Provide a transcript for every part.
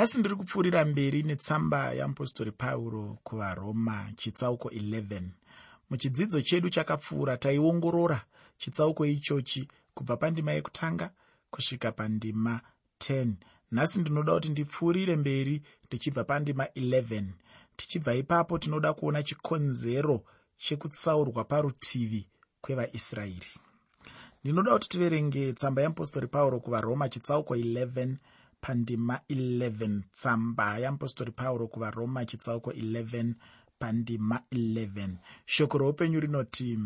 nhasi ndiri kupfuurira mberi netsamba yamupostori pauro kuvaroma chitsauko 11 muchidzidzo chedu chakapfuura taiongorora chitsauko ichochi kubva pandima yekutanga kusvika pandima 10 nhasi ndinoda kuti ndipfuurire mberi ndichibva pandima 11 tichibva ipapo tinoda kuona chikonzero chekutsaurwa parutivi kwevaisraeri. Ndinoda kuti tiverenge tsamba yeapostori pauro kuvaroma chitsauko 11 pandima 11 tsamba yeapostori pauro kuvaroma chitsauko 11 pandima 11 shoko roupenyu rinoti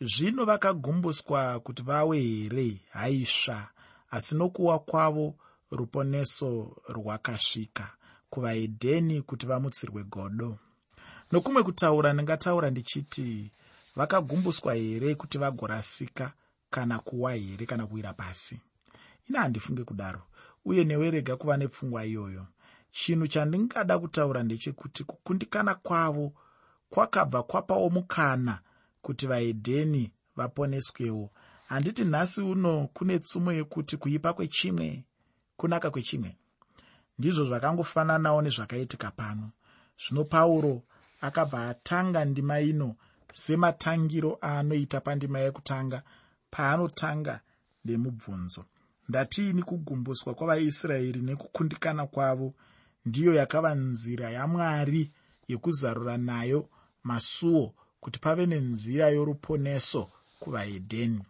zvino vakagumbuswa kuti vawe here? Haisva asi nokuwa kwavo ruponeso rwakasvika kuvaedheni kuti vamutsirwe godo. Nokumwe kutaura ndingataura ndichiti vakagumbuswa here kuti vagorasika kana kuwa here kana kuwira pasi? Ina handifunge kudaro uye newe rega kuva nepfungwa iyoyo. Chinhu chandingada kutaura ndechekuti kukundikana kwavo kwakabva kwapawo mukana kuti vaedheni vaponeswewo. Handiti nhasi uno kune tsumo yekuti kuipa kwechimwe kunaka kwechimwe. Ndizvo zvakangofananawo nezvakaitika pano. Zvino pauro akabva atanga ndima ino sematangiro aanoita pandima yekutanga paanotanga nemubvunzo ndatiini kugumbuswa kwavaisraeri nekukundikana kwavo. Ndiyo yakava nzira yamwari yekuzarura nayo masuo kuti pave nenzira yoruponeso kuvaedheni.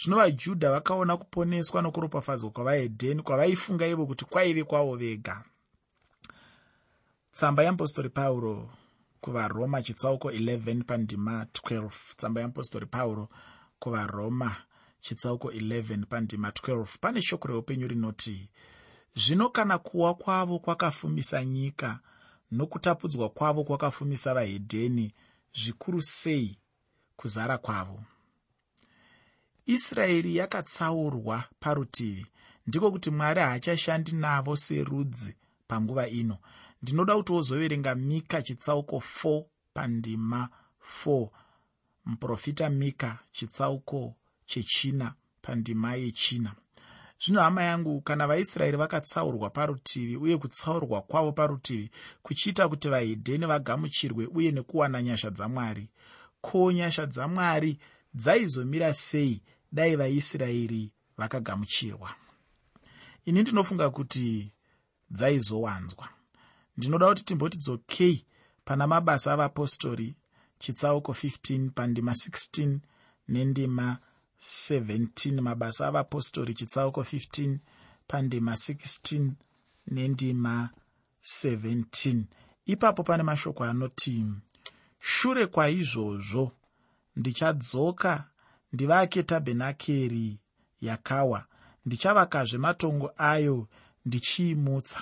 Zvino vajudha vakaona kuponeswa nokuropafadzwa kwavaedheni kwavaifunga ivo kuti kwaive kwavo vega. Tsamba yeapostori pauro kuvaroma chitsauko 11 pandima 12 tsamba yeapostori pauro kuvaroma chitsauko 11 pandima 12 pane shoko reupenyu rinoti zvino kana kuwa kwavo kwakafumisa nyika nokutapudzwa kwavo kwakafumisa vahedheni zvikuru sei kuzara kwavo? Israeri yakatsaurwa parutivi. Ndiko kuti mwari haachashandi navo serudzi panguva ino. Ndinoda kuti wozoverenga mika chitsauko 4 pandima 4 muprofita mika chitsauko chechina pandima yechina. Zvino hama yangu kana vaisraeri vakatsaurwa parutivi uye kutsaurwa kwavo parutivi kuchiita kuti vahedheni vagamuchirwe uye nekuwana nyasha dzamwari. Ko nyasha dzamwari dzaizomira sei? Dai vaisraeri vakagamuchirwa. Ini ndinofunga kuti dzaizowanzwa. Ndinoda kuti timboti dzokei pana mabasa avapostori chitsauko 15 pandima 16 nendima 17 mabasa avapostori chitsauko 15 pandima 16 nendima 17 ipapo pane mashoko anoti shure kwaizvozvo ndichadzoka ndivake tabhenakeri yakawa. Ndichavakazve matongo ayo ndichiimutsa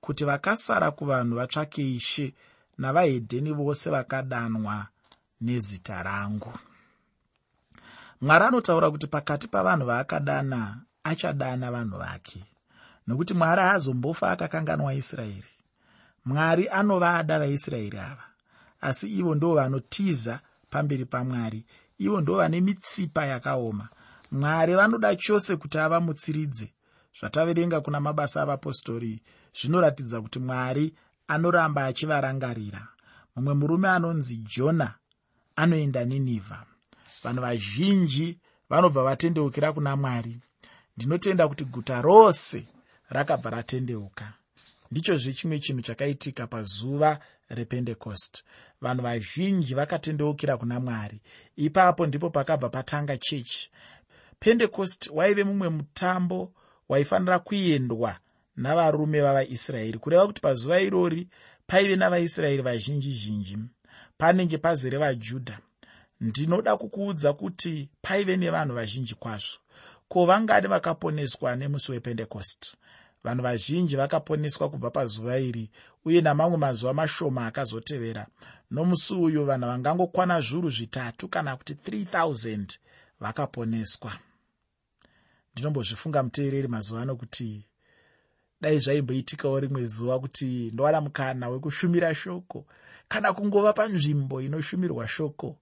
kuti vakasara kuvanhu vatsvake ishe navahedheni vose vakadanwa nezita rangu mwari anotaura kuti pakati pavanhu vaakadana achadana vanhu vake. Nokuti mwari haazombofa akakanganwa israeri. Mwari anovada vaisraeri ava. Asi ivo ndo vanotiza pamberi pamwari. Ivo ndo vane mitsipa yakaoma. Mwari vanoda chose kuti avamutsiridze zvataverenga kuna mabasa avapostori zvinoratidza kuti mwari anoramba achivarangarira. Mumwe murume anonzi jona anoenda ninevha vanhu vazhinji vanobva vatendeukira kuna mwari. Ndinotenda kuti guta rose rakabva ratendeuka. Ndichozve chimwe chinhu chakaitika pazuva rependecost vanhu vazhinji vakatendeukira kuna mwari. Ipapo ndipo pakabva patanga chechi. Pendecost waive mumwe mutambo waifanira kuendwa navarume vavaisraeri. Kureva kuti pazuva irori paive navaisraeri vazhinji zhinji panenge pazere vajudha ndinoda kukuudza kuti paive nevanhu vazhinji kwazvo. Ko vangadi vakaponeswa nemusi wependecost vanhu vazhinji vakaponeswa kubva pazuva iri uye namamwe mazuva mashoma akazotevera. Nomusi uyu vanhu vangangokwana zviuru zvitatu kana kuti 3000 vakaponeswa. Ndinombozvifunga muteereri mazuva ano kuti dai zvaimboitikawo rimwe zuva kuti ndowana mukana wekushumira shoko kana kungova panzvimbo inoshumirwa shoko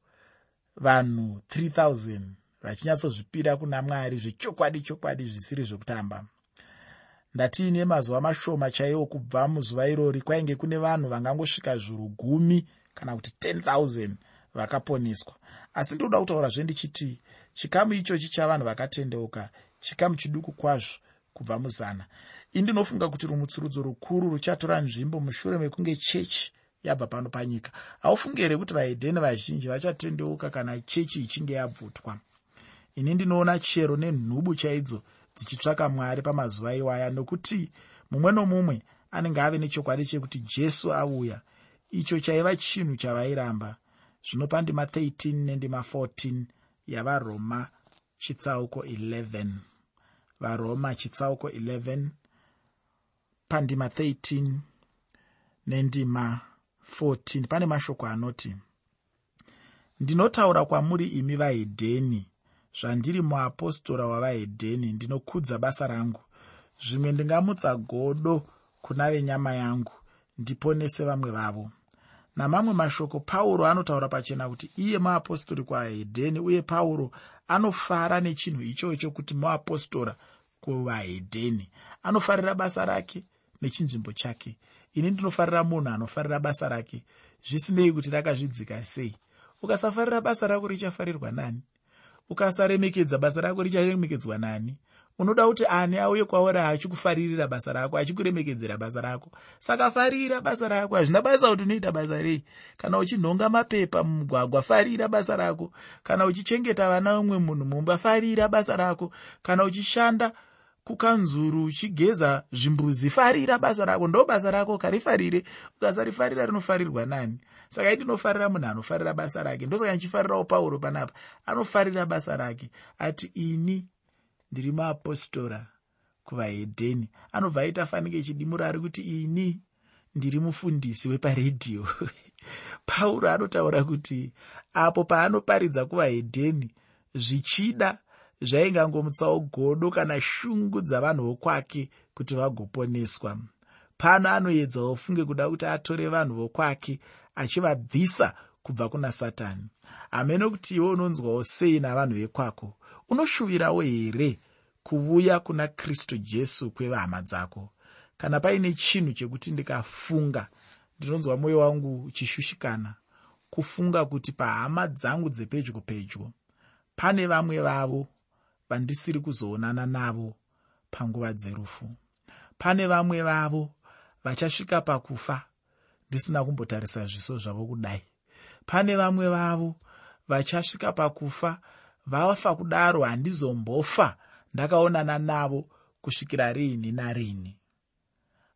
vanhu 3000 vachinyatsozvipira kuna mwari zvechokwadi chokwadi zvisiri zvekutamba. Ndatiine mazuva mashoma chaiwo kubva muzuva irori kwainge kune vanhu vangangosvika zviuru gumi kana kuti 10,000 vakaponeswa. Asi ndoda kutaura zvendichiti chikamu ichochi chavanhu vakatendeuka chikamu chiduku kwazvo kubva muzana. Ini ndinofunga kuti rumutsurudzo rukuru ruchatora nzvimbo mushure mekunge chechi yabva pano panyika. Haufungi here kuti vahedheni vazhinji vachatendeuka kana chechi ichinge yabvutwa. Ini ndinoona chero nenhubu chaidzo dzichitsvaka mwari pamazuva iwaya nokuti mumwe nomumwe anenge ave nechokwadi chekuti jesu auya. Icho chaiva chinhu chavairamba. Zvino pandima 13 nendima 14 yavaroma chitsauko 11 varoma chitsauko 11 pandima 13 nendima 14 pane mashoko anoti ndinotaura kwamuri imi vahedheni zvandiri muapostora wavahedheni. Ndinokudza basa rangu. Zvimwe ndingamutsa godo kuna venyama yangu ndiponese vamwe vavo. Namamwe mashoko pauro anotaura pachena kuti iye muapostori kuhedheni uye pauro anofara nechinhu ichocho kuti muapostora kuvahedheni. Anofarira basa rake nechinzvimbo chake ini ndinofarira munhu anofarira basa rake. Zvisinei kuti rakazvidzika sei? Ukasafarira basa rako richafarirwa nani? Ukasaremekedza basa rako richaremekedzwa nani? Unoda kuti ani auye kwauri achikufaririra basa rako achikuremekedzera basa rako? Saka farira basa rako. Hazvina basa kuti unoita basa rei? Kana uchinhonga mapepa mumugwagwa farira basa rako. Kana uchichengeta vana umwe munhu mumba farira basa rako. Kana uchishanda kukanzuru uchigeza zvimbuzi farira basa rako. Ndo basa rako karifarire ukasarifarira rinofarirwa nani? Saka itinofarira munhu anofarira basa rake. Ndosaka ndichifarirawo pauro panapa. Anofarira basa rake. Ati ini ndiri maapostora kuvahedheni. Anobva aita fanike chidimuro ari kuti ini ndiri mufundisi weparedhiyo pauro anotaura kuti apo paanoparidza kuvahedheni zvichida zvaingangomutsawo godo kana shungu dzavanhu vokwake kuti vagoponeswa. Pano anoedzawo funge kuda kuti atore vanhu vokwake achivabvisa kubva kuna satani. Hamene kuti iwe unonzwawo sei navanhu vekwako? Unoshuvirawo here kuuya kuna kristu jesu kwevahama dzako? Kana paine chinhu chekuti ndikafunga ndinonzwa mwoyo wangu uchishushikana kufunga kuti pahama dzangu dzepedyo pedyo pane vamwe vavo vandisiri kuzoonana navo panguva dzerufu. Pane vamwe vavo vachasvika pakufa ndisina kumbotarisa zviso zvavo kudai. Pane vamwe vavo vachasvika pakufa vafa kudaro handizombofa ndakaonana navo kusvikira riini nariini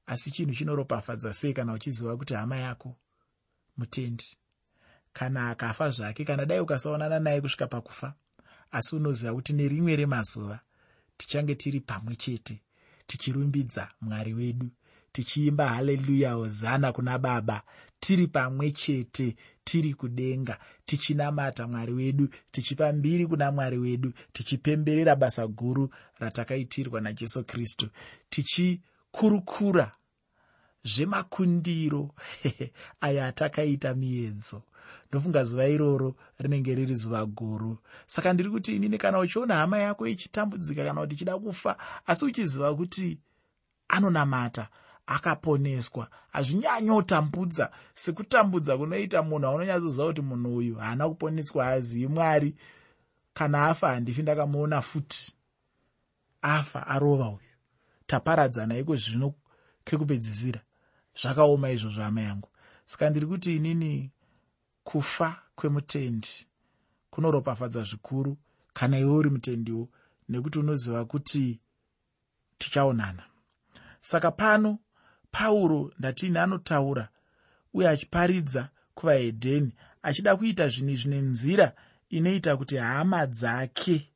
asi chinhu chinoropafadza sei kana uchiziva kuti hama yako mutendi? Kana akafa zvake kana dai ukasaonana naye kusvika pakufa asi unoziva kuti nerimwe remazuva tichange tiri pamwe chete tichirumbidza mwari wedu tichiimba haleluya hozana kuna baba. Tiri pamwe chete tiri kudenga tichinamata mwari wedu tichipa mbiri kuna mwari wedu tichipemberera basa guru ratakaitirwa najesu kristu. Tichikurukura zvemakundiro ayo atakaita miedzo ndofunga zuva iroro rinenge riri zuva guru. Saka ndiri kuti inini kana uchiona hama yako ichitambudzika kana kuti ichida kufa asi uchiziva kuti anonamata akaponeswa hazvinyanyotambudza sekutambudza kunoita munhu aunonyatsoziva kuti munhu uyu haana kuponeswa haazivi mwari. Kana afa handifi ndakamuona futi. Afa arova uyu. Taparadzana iko zvino kekupedzisira zvakaoma izvozvo hama yangu. Saka ndiri kuti inini kufa kwemutendi kunoropafadza zvikuru kana iwe uri mutendiwo nekuti unoziva kuti tichaonana. Saka pano pauro ndatini anotaura uye achiparidza kuvahedheni achida kuita zvinhu zvine nzira inoita kuti hama dzake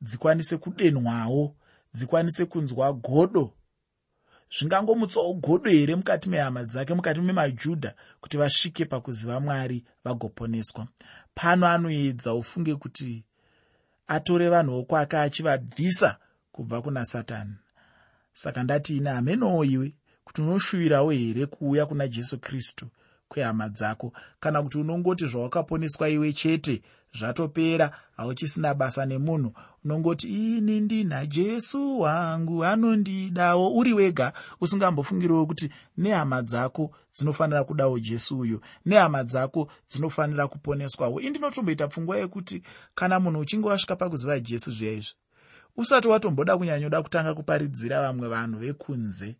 dzikwanise kudenwawo dzikwanise kunzwa godo zvingangomutsawo godo here mukati mehama dzake mukati memajudha kuti vasvike pakuziva mwari vagoponeswa? Pano anoedza ufunge kuti atore vanhu vokwake achivabvisa kubva kuna satani. Saka ndati ine hamenowo iwe kuti unoshuvirawo here kuuya kuna jesu kristu kwehama dzako. Kana kuti unongoti zvawakaponeswa iwe chete zvatopera hauchisina basa nemunhu unongoti ini ndina jesu wangu anondidawo uri wega. Usingambofungiriwo kuti nehama dzako dzinofanira kudawo jesu uyu nehama dzako dzinofanira kuponeswawo. Ii ndinotomboita pfungwa yekuti kana munhu uchinge wasvika pakuziva jesu zviya izvi usati watomboda kunyanyoda kutanga kuparidzira vamwe vanhu vekunze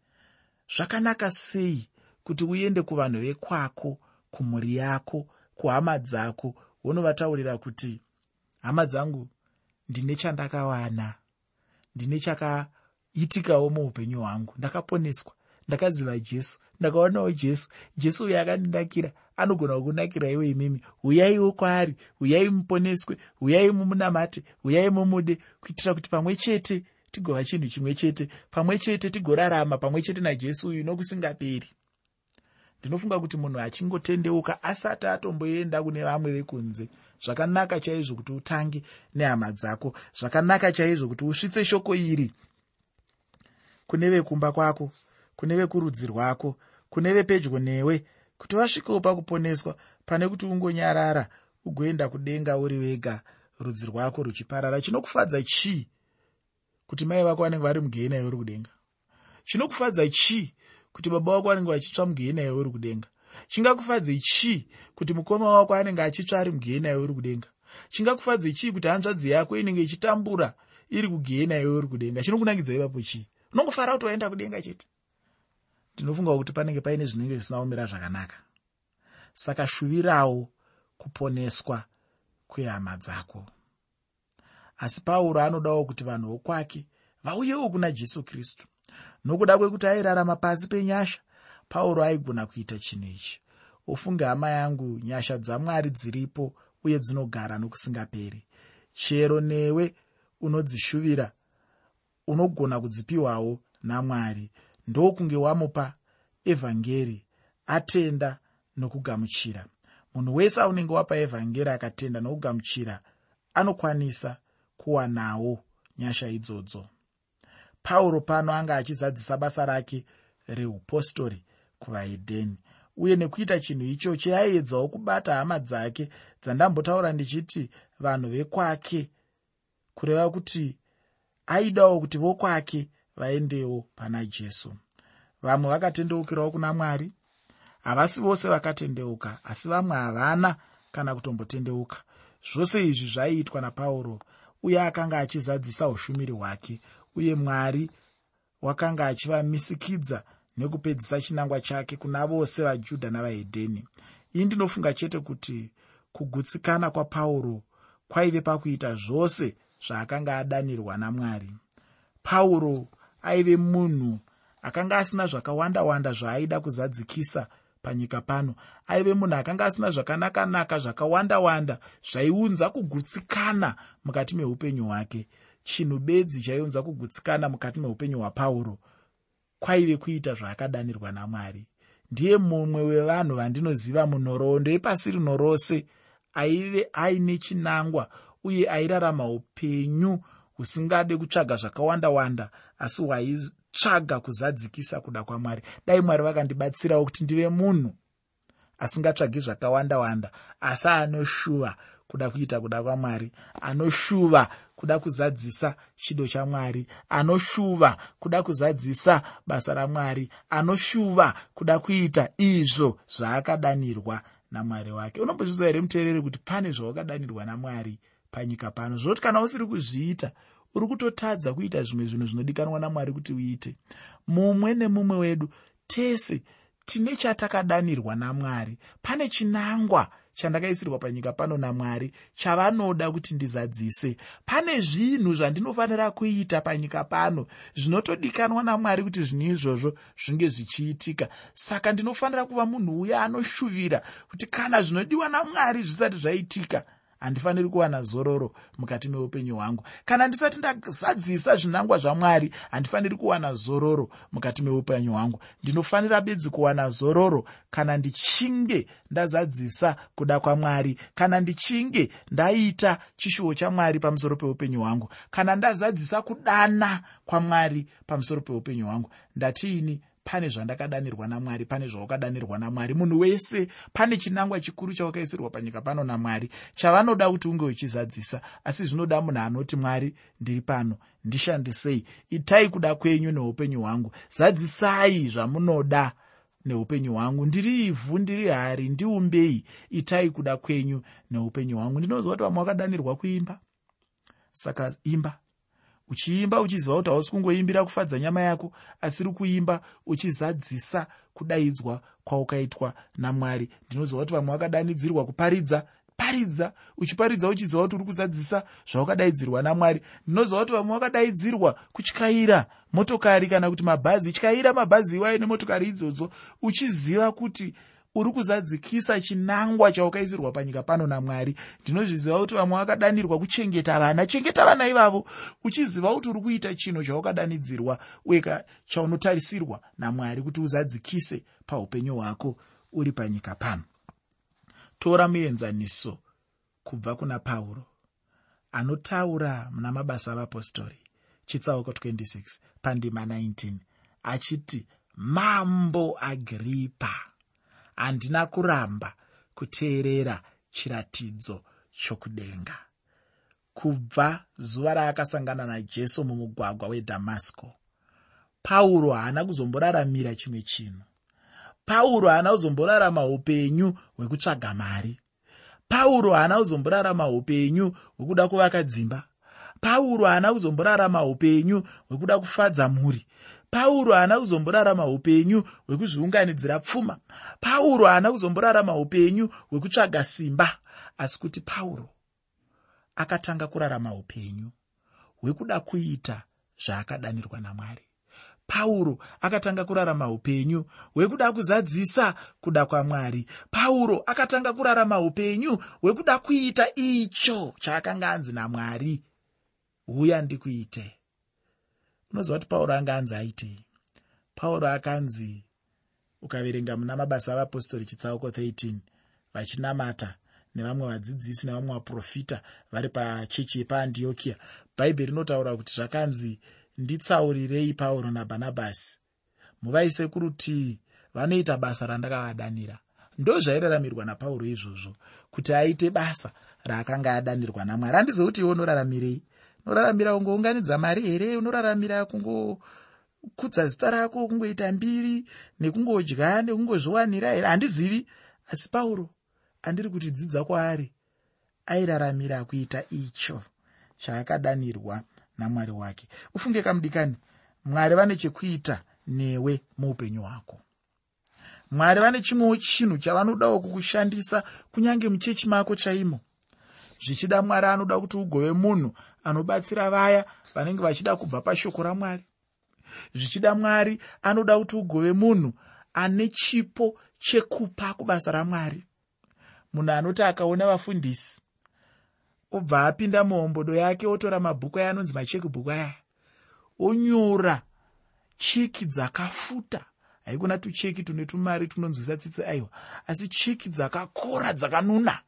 zvakanaka sei kuti uende kuvanhu vekwako kumhuri yako kuhama dzako. Wonovataurira kuti hama dzangu ndine chandakawana. Ndine chakaitikawo muupenyu hwangu. Ndakaponeswa. Ndakaziva jesu. Ndakaonawo jesu. Jesu uyo akandinakira. Anogona kukunakira iwe imimi. Uyaiwo kwaari uyai muponeswe. Uyai mumunamate. Uyai mumude. Kuitira kuti pamwe chete tigova chinhu chimwe chete. Pamwe chete tigorarama. Pamwe chete najesu uyu nokusingaperi ndinofunga kuti munhu achingotendeuka asati atomboenda kune vamwe vekunze zvakanaka chaizvo kuti utange nehama dzako. Zvakanaka chaizvo kuti usvitse shoko iri kune vekumba kwako kune vekurudzi rwako kune vepedyo newe kuti vasvikewo pakuponeswa pane kuti ungonyarara ugoenda kudenga uri wega rudzi rwako ruchiparara. Chinokufadza chii kuti mai vako vanenge vari mugehena iwe uri kudenga? Chinokufadza chii kuti baba wako vanenge vachitsva mugehena iwe uri kudenga. Chingakufadzei chii kuti mukoma wako anenge achitsva ari mugehena iwe uri kudenga. Chingakufadzei chii kuti hanzvadzi yako inenge ichitambura iri kugehena iwe uri kudenga. Chinokunakidza ivapo chii unongofara kuti waenda kudenga chete? Ndinofunga kuti panenge paine zvinenge zvisina kumira zvakanaka. Saka shuvirawo kuponeswa kwehama dzako. Asi pauro anodawo kuti vanhu vokwake vauyewo kuna jesu kristu nokuda kwekuti airarama pasi penyasha pauro aigona kuita chinhu ichi. Ufunge hama yangu nyasha dzamwari dziripo uye dzinogara nokusingaperi. Chero newe unodzishuvira unogona kudzipiwawo namwari. Ndokunge wamupa evhangeri atenda nokugamuchira. Munhu wese aunenge wapa evhangeri akatenda nokugamuchira anokwanisa kuwanawo nyasha idzodzo pauro pano anga achizadzisa basa rake reupostori kuvahedheni uye nekuita chinhu ichocho aiedzawo kubata hama dzake dzandambotaura ndichiti vanhu vekwake kureva kuti aidawo kuti vokwake vaendewo pana jesu. Vamwe vakatendeukirawo kuna mwari havasi vose vakatendeuka asi vamwe havana kana kutombotendeuka. Zvose izvi zvaiitwa napauro uye akanga achizadzisa ushumiri hwake uye mwari wakanga achivamisikidza nekupedzisa chinangwa chake kuna vose vajudha navahedheni. Ii ndinofunga chete kuti kugutsikana kwapauro kwaive pakuita zvose zvaakanga adanirwa namwari. Pauro aive munhu akanga asina zvakawanda-wanda zvaaida kuzadzikisa panyika pano. Aive munhu akanga asina zvakanaka-naka zvakawanda-wanda zvaiunza kugutsikana mukati meupenyu hwake chinhu bedzi chaiunza kugutsikana mukati meupenyu hwapauro kwaive kuita zvaakadanirwa namwari. Ndiye mumwe wevanhu vandinoziva munhoroondo yepasi rino rose aive aine chinangwa uye airarama upenyu husingade kutsvaga zvakawanda-wanda asi hwaitsvaga kuzadzikisa kuda kwamwari. Dai mwari vakandibatsirawo kuti ndive munhu asingatsvagi zvakawanda-wanda asi anoshuva kuda kuita kuda kwamwari anoshuva kuda kuzadzisa chido chamwari anoshuva kuda kuzadzisa basa ramwari anoshuva kuda kuita izvo zvaakadanirwa namwari wake. Unombozviziva here muteereri kuti pane zvawakadanirwa namwari panyika pano? Zvokuti kana usiri kuzviita uri kutotadza kuita zvimwe zvinhu zvinodikanwa namwari kuti uite. Mumwe nemumwe wedu tese tine chatakadanirwa namwari pane chinangwa chandakaisirwa panyika pano namwari chavanoda kuti ndizadzise. Pane zvinhu zvandinofanira kuita panyika pano zvinotodikanwa namwari kuti zvinhu izvozvo zvinge zvichiitika. Saka ndinofanira kuva munhu uya anoshuvira kuti kana zvinodiwa namwari zvisati zvaitika handifaniri kuwana zororo mukati meupenyu hwangu. Kana ndisati ndazadzisa zvinangwa zvamwari handifaniri kuwana zororo mukati meupenyu hwangu. Ndinofanira bedzi kuwana zororo kana ndichinge ndazadzisa kuda kwamwari kana ndichinge ndaita chishuwo chamwari pamusoro peupenyu hwangu kana ndazadzisa kudana kwamwari pamusoro peupenyu hwangu. Ndatiini pane zvandakadanirwa namwari pane zvaukadanirwa namwari. Munhu wese pane chinangwa chikuru chaukaisirwa panyika pano namwari chavanoda kuti unge uchizadzisa. Asi zvinoda munhu anoti mwari ndiri pano ndishandisei itai kuda kwenyu neupenyu hwangu. Zadzisai zvamunoda neupenyu hwangu. Ndiri ivhu ndiri hari ndiumbei. Itai kuda kwenyu neupenyu hwangu. Ndinoziva kuti vamwe vakadanirwa kuimba. Saka imba uchiimba uchiziva kuti hausi kungoimbira kufadza nyama yako asi ri kuimba uchizadzisa kudaidzwa kwaukaitwa namwari. Ndinoziva kuti vamwe vakadanidzirwa kuparidza paridza. Uchiparidza uchiziva kuti uri kuzadzisa zvaukadaidzirwa namwari. Ndinoziva kuti vamwe vakadaidzirwa kutyaira motokari kana kuti mabhazi. Tyaira mabhazi iwayo nemotokari idzodzo. Uchiziva kuti uri kuzadzikisa chinangwa chaukaisirwa panyika pano namwari. Ndinozviziva kuti vamwe vakadanirwa kuchengeta vana. Chengeta vana ivavo uchiziva kuti uri kuita chinhu chaukadanidzirwa uye chaunotarisirwa namwari kuti uzadzikise paupenyu hwako uri panyika pano. Tora muenzaniso kubva kuna pauro anotaura muna mabasa avapostori chitsauko 26 pandima 19 achiti mambo agripa handina kuramba kuteerera chiratidzo chokudenga. Kubva zuva raakasangana najesu mumugwagwa wedhamasiko pauro haana kuzomboraramira chimwe chinhu. Pauro haana kuzomborarama upenyu hwekutsvaga mari. Pauro haana kuzomborarama upenyu hwekuda kuvaka dzimba. Pauro haana kuzomborarama upenyu hwekuda kufadza mhuri pauro haana kuzomborarama upenyu hwekuzviunganidzira pfuma. Pauro haana kuzomborarama upenyu hwekutsvaga simba. Asi kuti pauro akatanga kurarama upenyu hwekuda kuita zvaakadanirwa namwari. Pauro akatanga kurarama upenyu hwekuda kuzadzisa kuda kwamwari. Pauro akatanga kurarama upenyu hwekuda kuita icho chaakanga anzi namwari. Uya ndikuite unoziva kuti pauro anga anzi aitei pauro akanzi ukaverenga muna mabasa avapostori chitsauko 13 vachinamata nevamwe vadzidzisi nevamwe vaprofita vari pachechi yepaandiokiya bhaibheri rinotaura kuti zvakanzi nditsaurirei pauro nabhanabhasi muvaise kurutii vanoita basa randakavadanira ndo zvairaramirwa napauro izvozvo kuti aite basa raakanga adanirwa namwari. Handizivi kuti iwe unoraramirei unoraramira kungounganidza mari here unoraramira kungokudza zita rako kungoita mbiri nekungodya nekungozviwanira here? Handizivi. Asi pauro andiri kuti dzidza kwaari airaramira kuita icho chaakadanirwa namwari wake. Ufunge kamudikani. Mwari vane chekuita newe muupenyu hwako. Mwari vane chimwewo chinhu chavanodawo kukushandisa kunyange muchechi mako chaimo. Zvichida mwari anoda kuti ugove munhu anobatsira vaya vanenge vachida kubva pashoko ramwari. Zvichida mwari anoda kuti ugove munhu ane chipo chekupa kubasa ramwari. Munhu anoti akaona vafundisi obva apinda muhombodo yake otora mabhuku aya anonzi machekibhuku aya onyora cheki dzakafuta. Haikuna tucheki tune tumari tunonzwisa tsitsi aiwa asi cheki dzakakora dzakanuna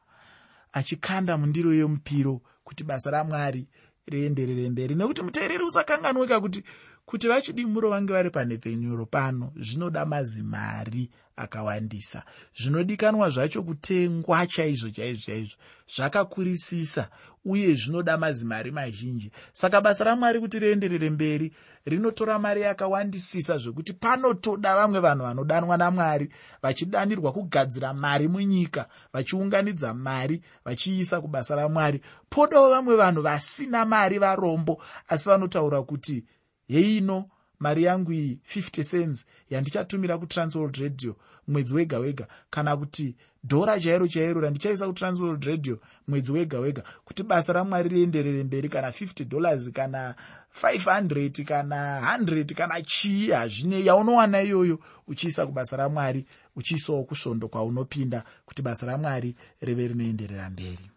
achikanda mundiro yemupiro kuti basa ramwari rienderere mberi. Nekuti muteereri usakanganwika kuti kuti vachidimuro vange vari panhepfenyuro pano zvinoda mazimari akawandisa. Zvinodikanwa zvacho kutengwa chaizvo chaizvo chaizvo. Zvakakurisisa uye zvinoda mazimari mazhinji. Saka basa ramwari kuti rienderere mberi rinotora mari yakawandisisa zvekuti panotoda vamwe vanhu vanodanwa namwari vachidanirwa kugadzira mari munyika vachiunganidza mari vachiisa kubasa ramwari. Podawo vamwe vanhu vasina mari varombo asi vanotaura kuti heino mari yangu iyi 50 cents yandichatumira kutransworld radio mwedzi wega wega. Kana kuti dhora chairo chairo randichaisa kutransworld radio mwedzi wega wega. Kuti basa ramwari rienderere mberi kana 50 dollars kana 500 kana 100 kana chii hazvine yaunowana iyoyo. Uchiisa kubasa ramwari uchiisawo kusvondo kwaunopinda kuti basa ramwari rive rinoenderera mberi.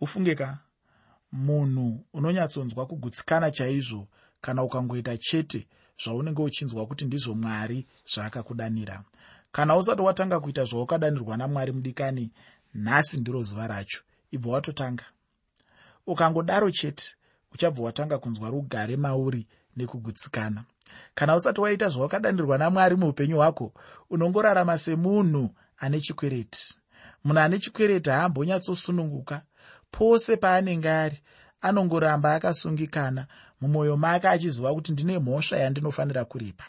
Ufungeka munhu unonyatsonzwa kugutsikana chaizvo kana ukangoita chete zvaunenge uchinzwa kuti ndizvo mwari zvaakakudanira. Kana usati watanga kuita zvaukadanirwa namwari mudikani nhasi ndiro zuva racho ibva watotanga. Ukangodaro chete uchabva watanga kunzwa rugare mauri nekugutsikana. Kana usati waita zvawakadanirwa namwari muupenyu hwako unongorarama semunhu ane chikwereti. Munhu ane chikwereti haambonyatsosununguka. Pose paanenge ari anongoramba akasungikana mumwoyo make achiziva kuti ndine mhosva yandinofanira kuripa.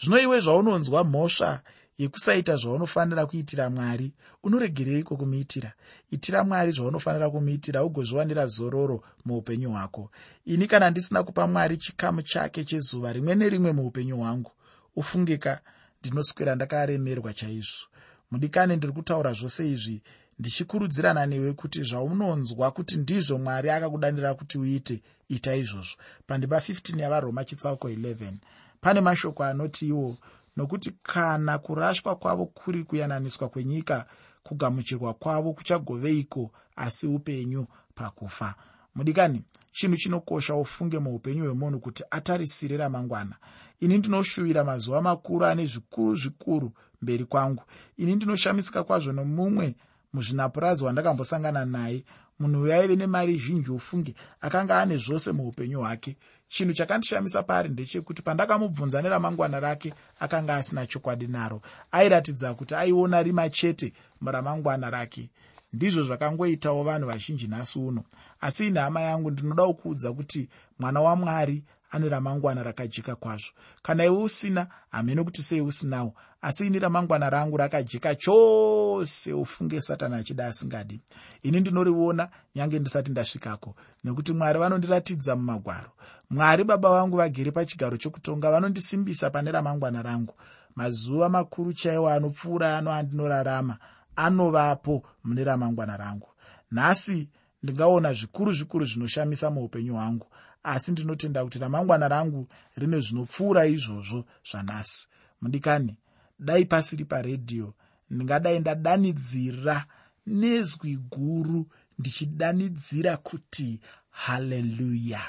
Zvino iwe zvaunonzwa mhosva yekusaita zvaunofanira kuitira mwari unoregereiko kumuitira itira mwari zvaunofanira kumuitira ugozviwanira zororo muupenyu hwako. Ini kana ndisina kupa mwari chikamu chake chezuva rimwe nerimwe muupenyu hwangu ufungika ndinoswera ndakaremerwa chaizvo. Mudikani ndiri kutaura zvose izvi ndichikurudzirana newe kuti zvaunonzwa kuti ndizvo mwari akakudanira kuti uite ita izvozvo. Pandima 15 yavaroma chitsauko 11 pane mashoko anoti iwo nokuti kana kurashwa kwavo kuri kuyananiswa kwenyika kugamuchirwa kwavo kuchagoveiko asi upenyu pakufa? Mudikani chinhu chinokosha ufunge muupenyu hwemunhu kuti atarisire ramangwana. Ini ndinoshuvira mazuva makuru ane zvikuru zvikuru mberi kwangu. Ini ndinoshamisika kwazvo nomumwe muzvinapurazi wandakambosangana naye. Munhu uyo aive nemari zhinji ufunge akanga ane zvose muupenyu hwake. Chinhu chakandishamisa paari ndechekuti pandakamubvunza neramangwana rake akanga asina chokwadi naro. Airatidza kuti aiona rima chete muramangwana rake. Ndizvo zvakangoitawo vanhu vazhinji nhasi uno. Asi ine hama yangu ndinoda kuudza kuti mwana wamwari ane ramangwana rakajeka kwazvo. Kana iwe usina hamene kuti sei usinawo asi ini ramangwana rangu rakajeka chose ufunge satani achida asingadi. Ini ndinoriona nyange ndisati ndasvikako nekuti mwari vanondiratidza mumagwaro. Mwari baba vangu vagere pachigaro chokutonga vanondisimbisa pane ramangwana rangu. Mazuva makuru chaiwo anopfuura ano andinorarama anovapo mune ramangwana rangu. Nhasi ndingaona zvikuru zvikuru zvinoshamisa muupenyu hwangu asi ndinotenda kuti ramangwana rangu rine zvinopfuura izvozvo zvanhasi. Mudikani dai pasiri paredhiyo ndingadai ndadanidzira nezwi guru ndichidanidzira kuti haleluya.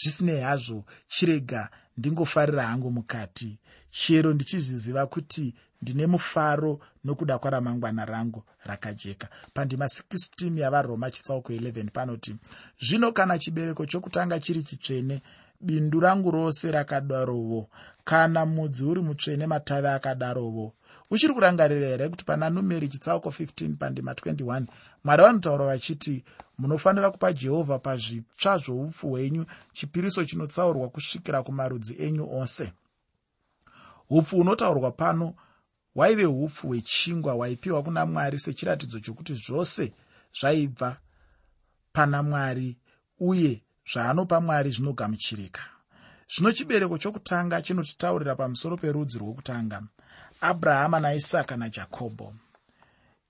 Zvisinei hazvo chirega ndingofarira hangu mukati. Chero ndichizviziva kuti ndine mufaro nokuda kwaramangwana rangu rakajeka. Pandima 16 yavaroma chitsauko 11 panoti zvino kana chibereko chokutanga chiri chitsvene bindu rangu rose rakadarowo kana mudzi uri mutsvene matavi akadarowo. Uchiri kurangarira here kuti pana numeri chitsauko 15 pandima 21 mwari vanotaura vachiti munofanira kupa jehovha pazvitsva zvoupfu hwenyu chipiriso chinotsaurwa kusvikira kumarudzi enyu ose. Upfu hunotaurwa pano hwaive upfu hwechingwa hwaipiwa kuna mwari sechiratidzo chokuti zvose zvaibva pana mwari uye zvaanopa mwari zvinogamuchirika zvino chibereko chokutanga chinotitaurira pamusoro perudzi rwokutanga. Abrahama naisaka najakobho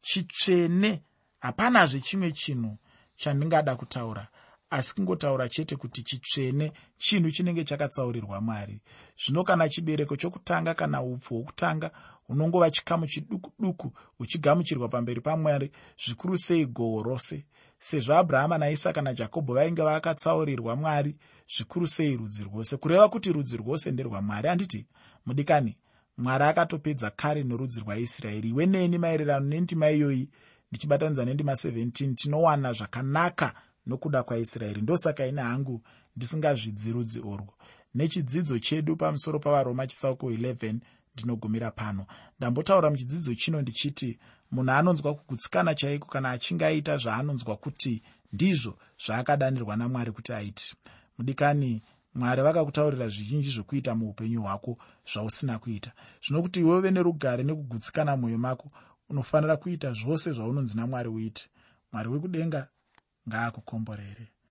chitsvene hapanazve chimwe chinhu chandingada kutaura asi kungotaura chete kuti chitsvene chinhu chinenge chakatsaurirwa mwari. Zvino kana chibereko chokutanga kana upfu hwokutanga hunongova chikamu chiduku duku huchigamuchirwa pamberi pamwari zvikuru sei gohwo rose sezvo abrahama naisaka najakobho vainge vakatsaurirwa mwari zvikuru sei rudzi rwose kureva kuti rudzi rwose nderwamwari handiti mudikani mwari akatopedza kare norudzi rwaisraeri. Iwe neni maererano nendima iyoyi ndichibatanidza nendima 17 tinowana zvakanaka nokuda kwaisraeri. Ndosaka ine hangu ndisingazvidzi rudzi urwu nechidzidzo chedu pamusoro pavaroma chitsauko 11 ndinogumira pano. Ndambotaura muchidzidzo chino ndichiti munhu anonzwa kugutsikana chaiko kana achinge aita zvaanonzwa kuti ndizvo zvaakadanirwa namwari kuti aiti mudikani mwari vakakutaurira zvizhinji zvokuita muupenyu hwako zvausina kuita. Zvino kuti iweve nerugare nekugutsikana mwoyo mako unofanira kuita zvose zvaunonzi namwari uiti mwari wekudenga ngaakukomborere